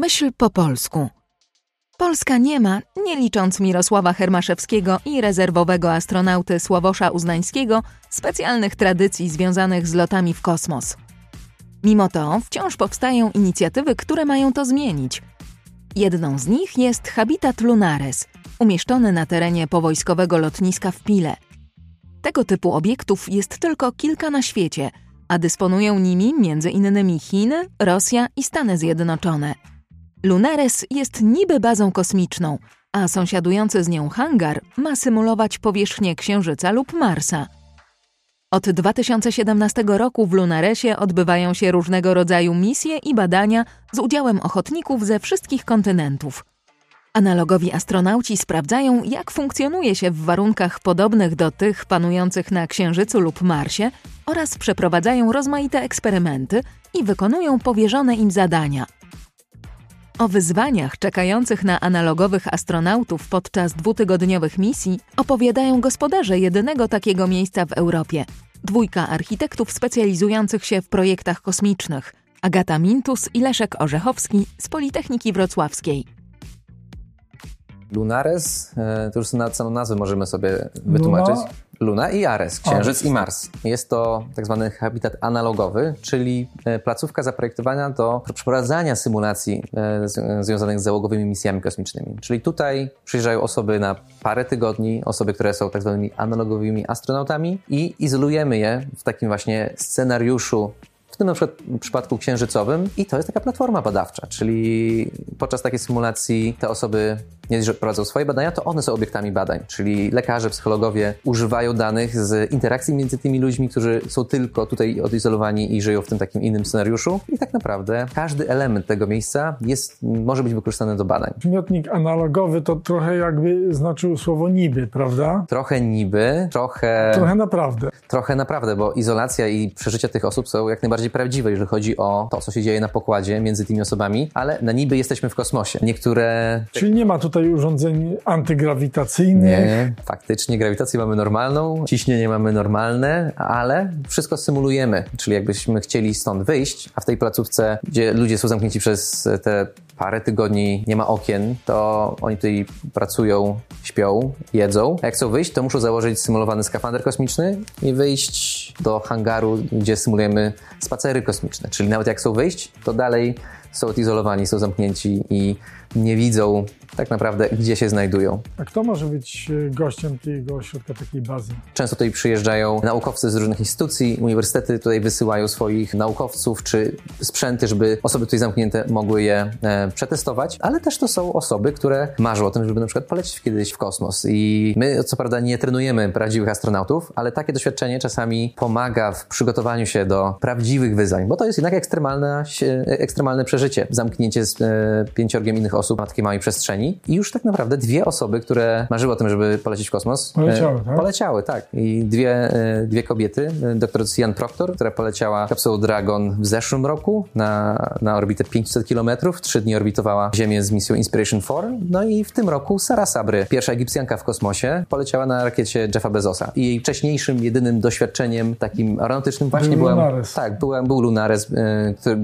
Myśl po polsku. Polska nie ma, nie licząc Mirosława Hermaszewskiego i rezerwowego astronauty Sławosza Uznańskiego, specjalnych tradycji związanych z lotami w kosmos. Mimo to wciąż powstają inicjatywy, które mają to zmienić. Jedną z nich jest Habitat Lunares, umieszczony na terenie powojskowego lotniska w Pile. Tego typu obiektów jest tylko kilka na świecie, a dysponują nimi m.in. Chiny, Rosja i Stany Zjednoczone – Lunares jest niby bazą kosmiczną, a sąsiadujący z nią hangar ma symulować powierzchnię Księżyca lub Marsa. Od 2017 roku w Lunaresie odbywają się różnego rodzaju misje i badania z udziałem ochotników ze wszystkich kontynentów. Analogowi astronauci sprawdzają, jak funkcjonuje się w warunkach podobnych do tych panujących na Księżycu lub Marsie oraz przeprowadzają rozmaite eksperymenty i wykonują powierzone im zadania – o wyzwaniach czekających na analogowych astronautów podczas dwutygodniowych misji opowiadają gospodarze jedynego takiego miejsca w Europie. Dwójka architektów specjalizujących się w projektach kosmicznych Agata Mintus i Leszek Orzechowski z Politechniki Wrocławskiej. Lunares, e, to już na samą nazwę możemy sobie wytłumaczyć. Luna, Luna i Ares, Księżyc Ares. i Mars. Jest to tak zwany habitat analogowy, czyli e, placówka zaprojektowana do przeprowadzania symulacji e, związanych z załogowymi misjami kosmicznymi. Czyli tutaj przyjeżdżają osoby na parę tygodni, osoby, które są tak zwanymi analogowymi astronautami i izolujemy je w takim właśnie scenariuszu tym na przykład przypadku księżycowym i to jest taka platforma badawcza, czyli podczas takiej symulacji te osoby nie prowadzą swoje badania, to one są obiektami badań, czyli lekarze, psychologowie używają danych z interakcji między tymi ludźmi, którzy są tylko tutaj odizolowani i żyją w tym takim innym scenariuszu i tak naprawdę każdy element tego miejsca jest, może być wykorzystany do badań. Przymiotnik analogowy to trochę jakby znaczył słowo niby, prawda? Trochę niby, trochę... Trochę naprawdę. Trochę naprawdę, bo izolacja i przeżycia tych osób są jak najbardziej bardziej prawdziwe, jeżeli chodzi o to, co się dzieje na pokładzie między tymi osobami, ale na niby jesteśmy w kosmosie. Niektóre... Czyli nie ma tutaj urządzeń antygrawitacyjnych? Nie, faktycznie grawitację mamy normalną, ciśnienie mamy normalne, ale wszystko symulujemy, czyli jakbyśmy chcieli stąd wyjść, a w tej placówce, gdzie ludzie są zamknięci przez te parę tygodni nie ma okien, to oni tutaj pracują, śpią, jedzą. A jak chcą wyjść, to muszą założyć symulowany skafander kosmiczny i wyjść do hangaru, gdzie symulujemy spacery kosmiczne. Czyli nawet jak chcą wyjść, to dalej są odizolowani, są zamknięci i nie widzą tak naprawdę, gdzie się znajdują. A kto może być e, gościem tego ośrodka, takiej bazy? Często tutaj przyjeżdżają naukowcy z różnych instytucji, uniwersytety tutaj wysyłają swoich naukowców czy sprzęty, żeby osoby tutaj zamknięte mogły je e, przetestować, ale też to są osoby, które marzą o tym, żeby na przykład polecieć kiedyś w kosmos. I my, co prawda, nie trenujemy prawdziwych astronautów, ale takie doświadczenie czasami pomaga w przygotowaniu się do prawdziwych wyzwań, bo to jest jednak ekstremalne, ekstremalne przeżycie. Zamknięcie z e, pięciorgiem innych osób na takiej małej przestrzeni i już tak naprawdę dwie osoby, które marzyły o tym, żeby polecieć w kosmos, poleciały, e, tak? Poleciały, tak. I dwie, e, dwie kobiety, e, dr Cian Proctor, która poleciała kapsułą Dragon w zeszłym roku na, na orbitę 500 km, trzy dni orbitowała Ziemię z misją Inspiration 4, no i w tym roku Sara Sabry, pierwsza egipcjanka w kosmosie, poleciała na rakiecie Jeffa Bezosa. I jej wcześniejszym, jedynym doświadczeniem takim aeronautycznym właśnie był Lunares. Tak, była, był Lunares,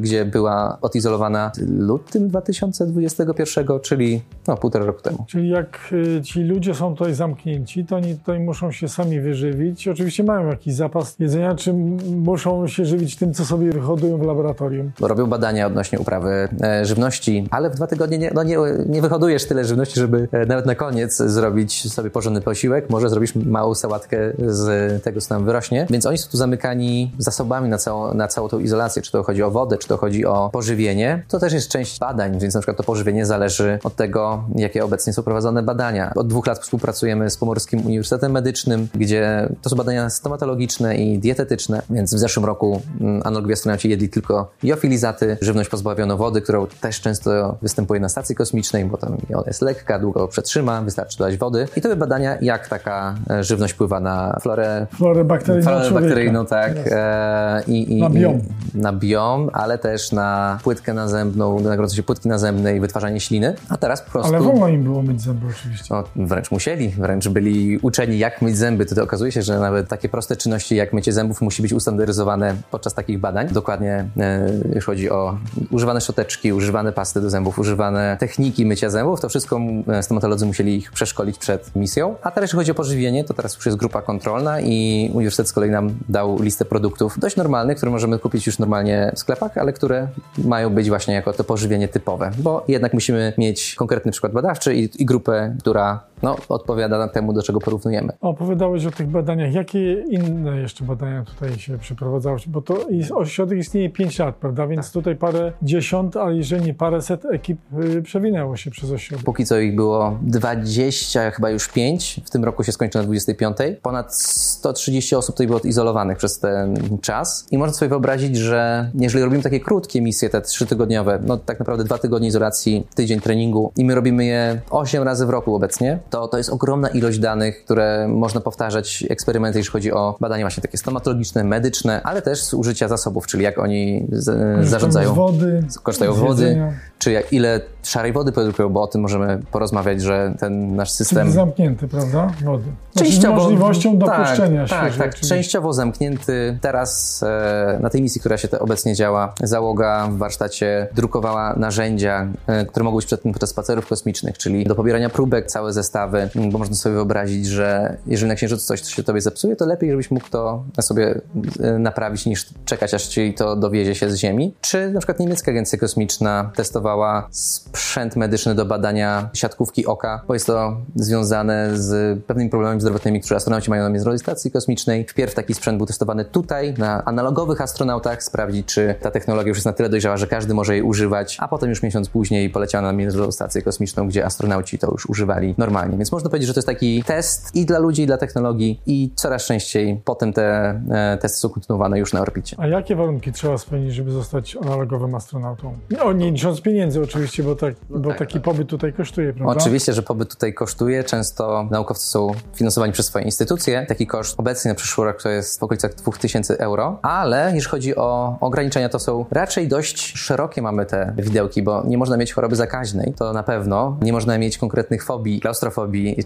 gdzie była odizolowana lutym 2021, czyli no, półtora roku temu. Czyli jak y, ci ludzie są tutaj zamknięci, to oni tutaj muszą się sami wyżywić. Oczywiście mają jakiś zapas jedzenia, czy muszą się żywić tym, co sobie wyhodują w laboratorium? Robią badania odnośnie uprawy e, żywności, ale w dwa tygodnie nie, no nie, nie wyhodujesz tyle żywności, żeby e, nawet na koniec zrobić sobie porządny posiłek. Może zrobisz małą sałatkę z tego, co tam wyrośnie. Więc oni są tu zamykani zasobami na całą, na całą tą izolację. Czy to chodzi o wodę, czy to chodzi o pożywienie. To też jest część badań, więc na przykład to pożywienie zależy od tego, jakie obecnie są prowadzone badania. Od dwóch lat współpracujemy z Pomorskim Uniwersytetem Medycznym, gdzie to są badania stomatologiczne i dietetyczne, więc w zeszłym roku mm, analogowie astronauci jedli tylko jofilizaty, żywność pozbawioną wody, którą też często występuje na stacji kosmicznej, bo tam ona jest lekka, długo przetrzyma, wystarczy dodać wody. I to były badania, jak taka e, żywność wpływa na florę, florę bakteryjną, florę bakteryjną tak. E, i, i, na biom. I, na biom, ale też na płytkę nazębną, nagrodzą się płytki nazębne i wytwarzanie śliny, a teraz po prostu... Ale wolno im było myć zęby oczywiście. No, wręcz musieli, wręcz byli uczeni jak myć zęby. To okazuje się, że nawet takie proste czynności jak mycie zębów musi być ustandaryzowane podczas takich badań. Dokładnie e, jeśli chodzi o używane szczoteczki, używane pasty do zębów, używane techniki mycia zębów, to wszystko e, stomatolodzy musieli ich przeszkolić przed misją. A teraz jeśli chodzi o pożywienie, to teraz już jest grupa kontrolna i uniwersytet z kolei nam dał listę produktów dość normalnych, które możemy kupić już normalnie w sklepach, ale które mają być właśnie jako to pożywienie typowe, bo jednak musimy mieć konkretny przykład badawczy i, i grupę, która no, odpowiada temu, do czego porównujemy. Opowiadałeś o tych badaniach. Jakie inne jeszcze badania tutaj się przeprowadzały? Bo to ośrodek istnieje 5 lat, prawda? Więc tak. tutaj parę dziesiąt, a jeżeli nie parę set ekip y, przewinęło się przez ośrodek. Póki co ich było 20, chyba już 5. W tym roku się skończy na 25. Ponad 130 osób tutaj było izolowanych przez ten czas. I można sobie wyobrazić, że jeżeli robimy takie krótkie misje, te trzytygodniowe, no tak naprawdę dwa tygodnie izolacji, tydzień treningu i my robimy je 8 razy w roku obecnie, to to jest ogromna ilość danych, które można powtarzać, eksperymenty, jeśli chodzi o badania właśnie takie stomatologiczne, medyczne, ale też z użycia zasobów, czyli jak oni z, zarządzają. Z wody. Korzystają z wody, czy jak, ile szarej wody produkują, bo o tym możemy porozmawiać, że ten nasz system... Czyli zamknięty, prawda? Wody. Znaczy częściowo, z możliwością tak, dopuszczenia tak, tak, tak, częściowo zamknięty. Teraz e, na tej misji, która się obecnie działa, załoga w warsztacie drukowała narzędzia, e, które mogły być przedtem podczas spacerów kosmicznych, czyli do pobierania próbek, całe zestawy, bo można sobie wyobrazić, że jeżeli na Księżycu coś się tobie zepsuje, to lepiej, żebyś mógł to sobie e, naprawić, niż czekać, aż ci to dowiezie się z Ziemi. Czy na przykład niemiecka agencja kosmiczna testowała sprzęt medyczny do badania siatkówki oka, bo jest to związane z pewnymi problemami zdrowotnymi, które astronauci mają na Międzynarodowej Stacji Kosmicznej. Wpierw taki sprzęt był testowany tutaj, na analogowych astronautach, sprawdzić, czy ta technologia już jest na tyle dojrzała, że każdy może jej używać, a potem już miesiąc później poleciała na Międzynarodową Stację Kosmiczną, gdzie astronauci to już używali normalnie. Więc można powiedzieć, że to jest taki test i dla ludzi, i dla technologii i coraz częściej potem te e, testy są kontynuowane już na orbicie. A jakie warunki trzeba spełnić, żeby zostać analogowym astronautą? No, nie licząc pieniędzy oczywiście, bo, tak, no bo tak, taki tak. pobyt tutaj kosztuje, prawda? Oczywiście, że pobyt tutaj kosztuje. Często naukowcy są finansowani przez swoje instytucje. Taki koszt obecnie na przyszły rok to jest w okolicach 2000 euro, ale jeśli chodzi o ograniczenia, to są raczej dość szerokie mamy te widełki, bo nie można mieć choroby zakaźnej, to na pewno. Nie można mieć konkretnych fobii, klaustrofobii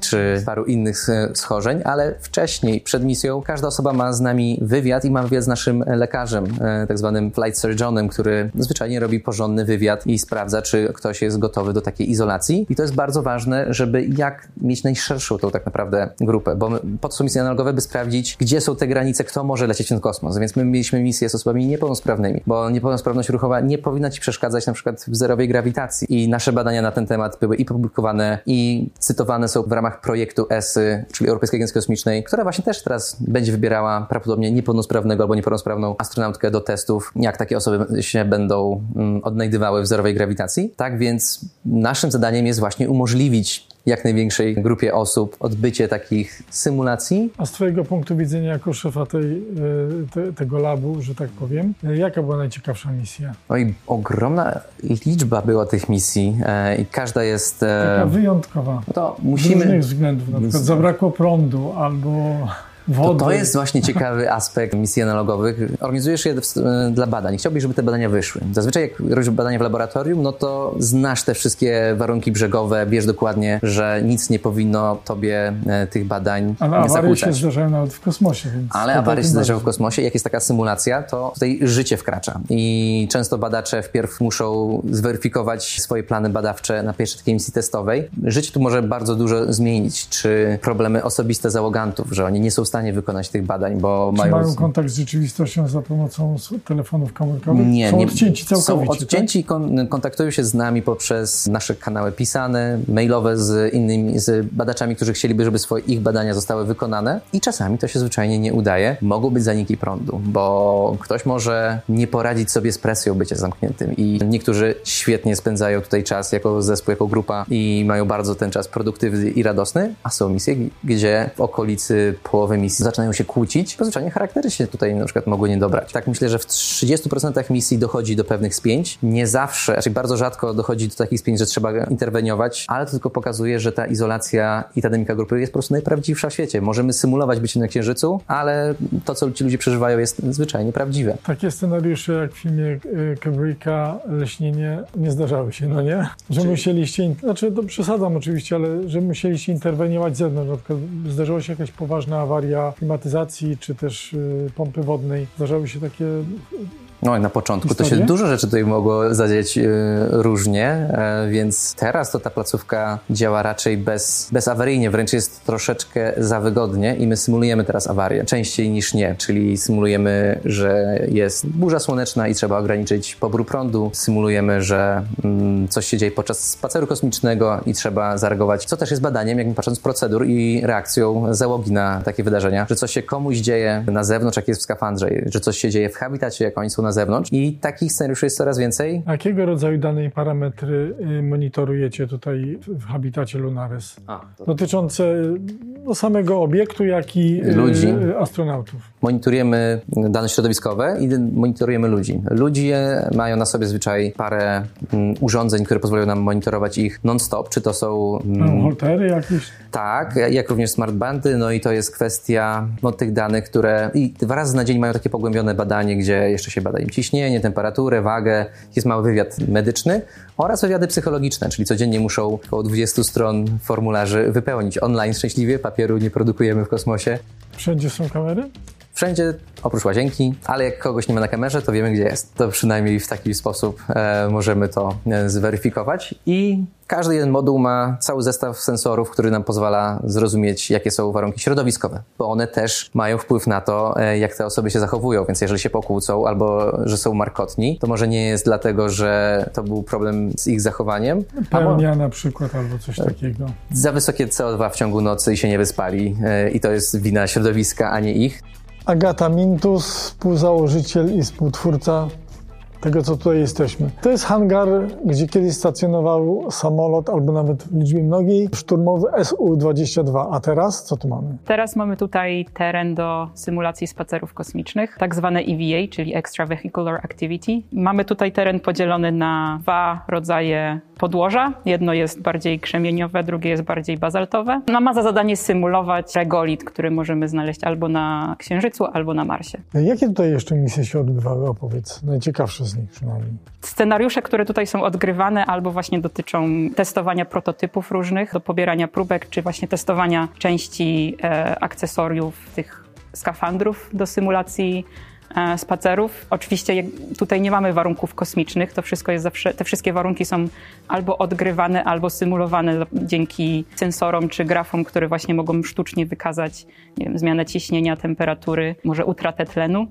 czy paru innych schorzeń, ale wcześniej, przed misją, każda osoba ma z nami wywiad i ma wywiad z naszym lekarzem, e, tak zwanym flight surgeonem, który zwyczajnie robi porządny wywiad i sprawdza, czy ktoś jest gotowy do takiej izolacji. I to jest bardzo ważne, żeby jak mieć najszerszą tą tak naprawdę grupę, bo po to są misje analogowe, by sprawdzić, gdzie są te granice, kto może lecieć w ten kosmos. Więc my mieliśmy misję z osobami niepełnosprawnymi, bo niepełnosprawność ruchowa nie powinna ci przeszkadzać na przykład w zerowej grawitacji. I nasze badania na ten temat były i publikowane, i cytowane są w ramach projektu ESY, czyli Europejskiej Agencji Kosmicznej, która właśnie też teraz będzie wybierała prawdopodobnie niepełnosprawnego albo niepełnosprawną astronautkę do testów, jak takie osoby się będą mm, odnajdywały w zerowej grawitacji. Tak więc naszym zadaniem jest właśnie umożliwić jak największej grupie osób odbycie takich symulacji. A z Twojego punktu widzenia, jako szefa tej, e, te, tego labu, że tak powiem, e, jaka była najciekawsza misja? Oj, ogromna liczba była tych misji e, i każda jest. Taka wyjątkowa. No to musimy. Z różnych względów, na przykład zabrakło prądu albo to, to jest właśnie ciekawy aspekt misji analogowych. Organizujesz je dla badań. Chciałbyś, żeby te badania wyszły. Zazwyczaj jak robisz badania w laboratorium, no to znasz te wszystkie warunki brzegowe, wiesz dokładnie, że nic nie powinno tobie e, tych badań Ale awarie zakłócać. się zdarzają nawet w kosmosie. Ale awarie się zdarzają w kosmosie. Jak jest taka symulacja, to tutaj życie wkracza. I często badacze wpierw muszą zweryfikować swoje plany badawcze na pierwszej takiej misji testowej. Życie tu może bardzo dużo zmienić. Czy problemy osobiste załogantów, że oni nie są w stanie wykonać tych badań, bo Czy mają... mają kontakt z rzeczywistością za pomocą telefonów komórkowych? Nie, są nie, odcięci całkowicie, Są odcięci, tak? kontaktują się z nami poprzez nasze kanały pisane, mailowe z innymi, z badaczami, którzy chcieliby, żeby swoje ich badania zostały wykonane i czasami to się zwyczajnie nie udaje. Mogą być zaniki prądu, bo ktoś może nie poradzić sobie z presją bycia zamkniętym i niektórzy świetnie spędzają tutaj czas jako zespół, jako grupa i mają bardzo ten czas produktywny i radosny, a są misje, gdzie w okolicy połowy misji misji zaczynają się kłócić, to zwyczajnie charaktery się tutaj na przykład mogły nie dobrać. Tak myślę, że w 30% misji dochodzi do pewnych spięć. Nie zawsze, raczej bardzo rzadko dochodzi do takich spięć, że trzeba interweniować, ale to tylko pokazuje, że ta izolacja i ta dynamika grupy jest po prostu najprawdziwsza w świecie. Możemy symulować bycie na Księżycu, ale to, co ci ludzie przeżywają jest zwyczajnie prawdziwe. Takie scenariusze jak w filmie y, Kubricka Leśnienie nie zdarzały się, no nie? Że musieliście, znaczy to przesadzam oczywiście, ale że musieliście interweniować z zewnątrz. Na przykład zdarzyła się jakaś poważna awaria klimatyzacji czy też y, pompy wodnej. Zdarzały się takie no i na początku Historię? to się dużo rzeczy tutaj mogło zadzieć yy, różnie, e, więc teraz to ta placówka działa raczej bez, bezawaryjnie, wręcz jest troszeczkę za wygodnie i my symulujemy teraz awarię, częściej niż nie, czyli symulujemy, że jest burza słoneczna i trzeba ograniczyć pobór prądu, symulujemy, że mm, coś się dzieje podczas spaceru kosmicznego i trzeba zareagować, co też jest badaniem, jak patrząc procedur i reakcją załogi na takie wydarzenia, że coś się komuś dzieje na zewnątrz, jak jest w skafandrze, że coś się dzieje w habitacie, jak oni są na na zewnątrz i takich scenariuszy jest coraz więcej. A jakiego rodzaju dane i parametry y, monitorujecie tutaj w habitacie Lunares? A, to... Dotyczące no, samego obiektu, jak i y, ludzi. astronautów. Monitorujemy dane środowiskowe i monitorujemy ludzi. Ludzie mają na sobie zwyczaj parę mm, urządzeń, które pozwalają nam monitorować ich non-stop, czy to są... Mm, holtery jakieś? Tak, jak również smartbandy, no i to jest kwestia no, tych danych, które i dwa razy na dzień mają takie pogłębione badanie, gdzie jeszcze się bada im ciśnienie, temperaturę, wagę, jest mały wywiad medyczny oraz wywiady psychologiczne, czyli codziennie muszą około 20 stron formularzy wypełnić online szczęśliwie, papieru nie produkujemy w kosmosie. Wszędzie są kamery? Wszędzie oprócz łazienki, ale jak kogoś nie ma na kamerze, to wiemy gdzie jest. To przynajmniej w taki sposób e, możemy to e, zweryfikować i każdy jeden moduł ma cały zestaw sensorów, który nam pozwala zrozumieć, jakie są warunki środowiskowe, bo one też mają wpływ na to, e, jak te osoby się zachowują. Więc jeżeli się pokłócą albo że są markotni, to może nie jest dlatego, że to był problem z ich zachowaniem. Pełnia na przykład albo coś takiego. Za wysokie CO2 w ciągu nocy i się nie wyspali e, i to jest wina środowiska, a nie ich. Agata Mintus, współzałożyciel i współtwórca tego, co tutaj jesteśmy. To jest hangar, gdzie kiedyś stacjonował samolot, albo nawet w liczbie mnogiej, szturmowy SU-22. A teraz co tu mamy? Teraz mamy tutaj teren do symulacji spacerów kosmicznych, tak zwane EVA, czyli Extravehicular Activity. Mamy tutaj teren podzielony na dwa rodzaje podłoża. Jedno jest bardziej krzemieniowe, drugie jest bardziej bazaltowe. No, ma za zadanie symulować regolit, który możemy znaleźć albo na Księżycu, albo na Marsie. Jakie tutaj jeszcze misje się odbywały? Opowiedz, najciekawsze z nich przynajmniej. Scenariusze, które tutaj są odgrywane, albo właśnie dotyczą testowania prototypów różnych, do pobierania próbek, czy właśnie testowania części e, akcesoriów tych skafandrów do symulacji spacerów. Oczywiście tutaj nie mamy warunków kosmicznych, to wszystko jest zawsze, te wszystkie warunki są albo odgrywane, albo symulowane dzięki sensorom czy grafom, które właśnie mogą sztucznie wykazać wiem, zmianę ciśnienia, temperatury, może utratę tlenu.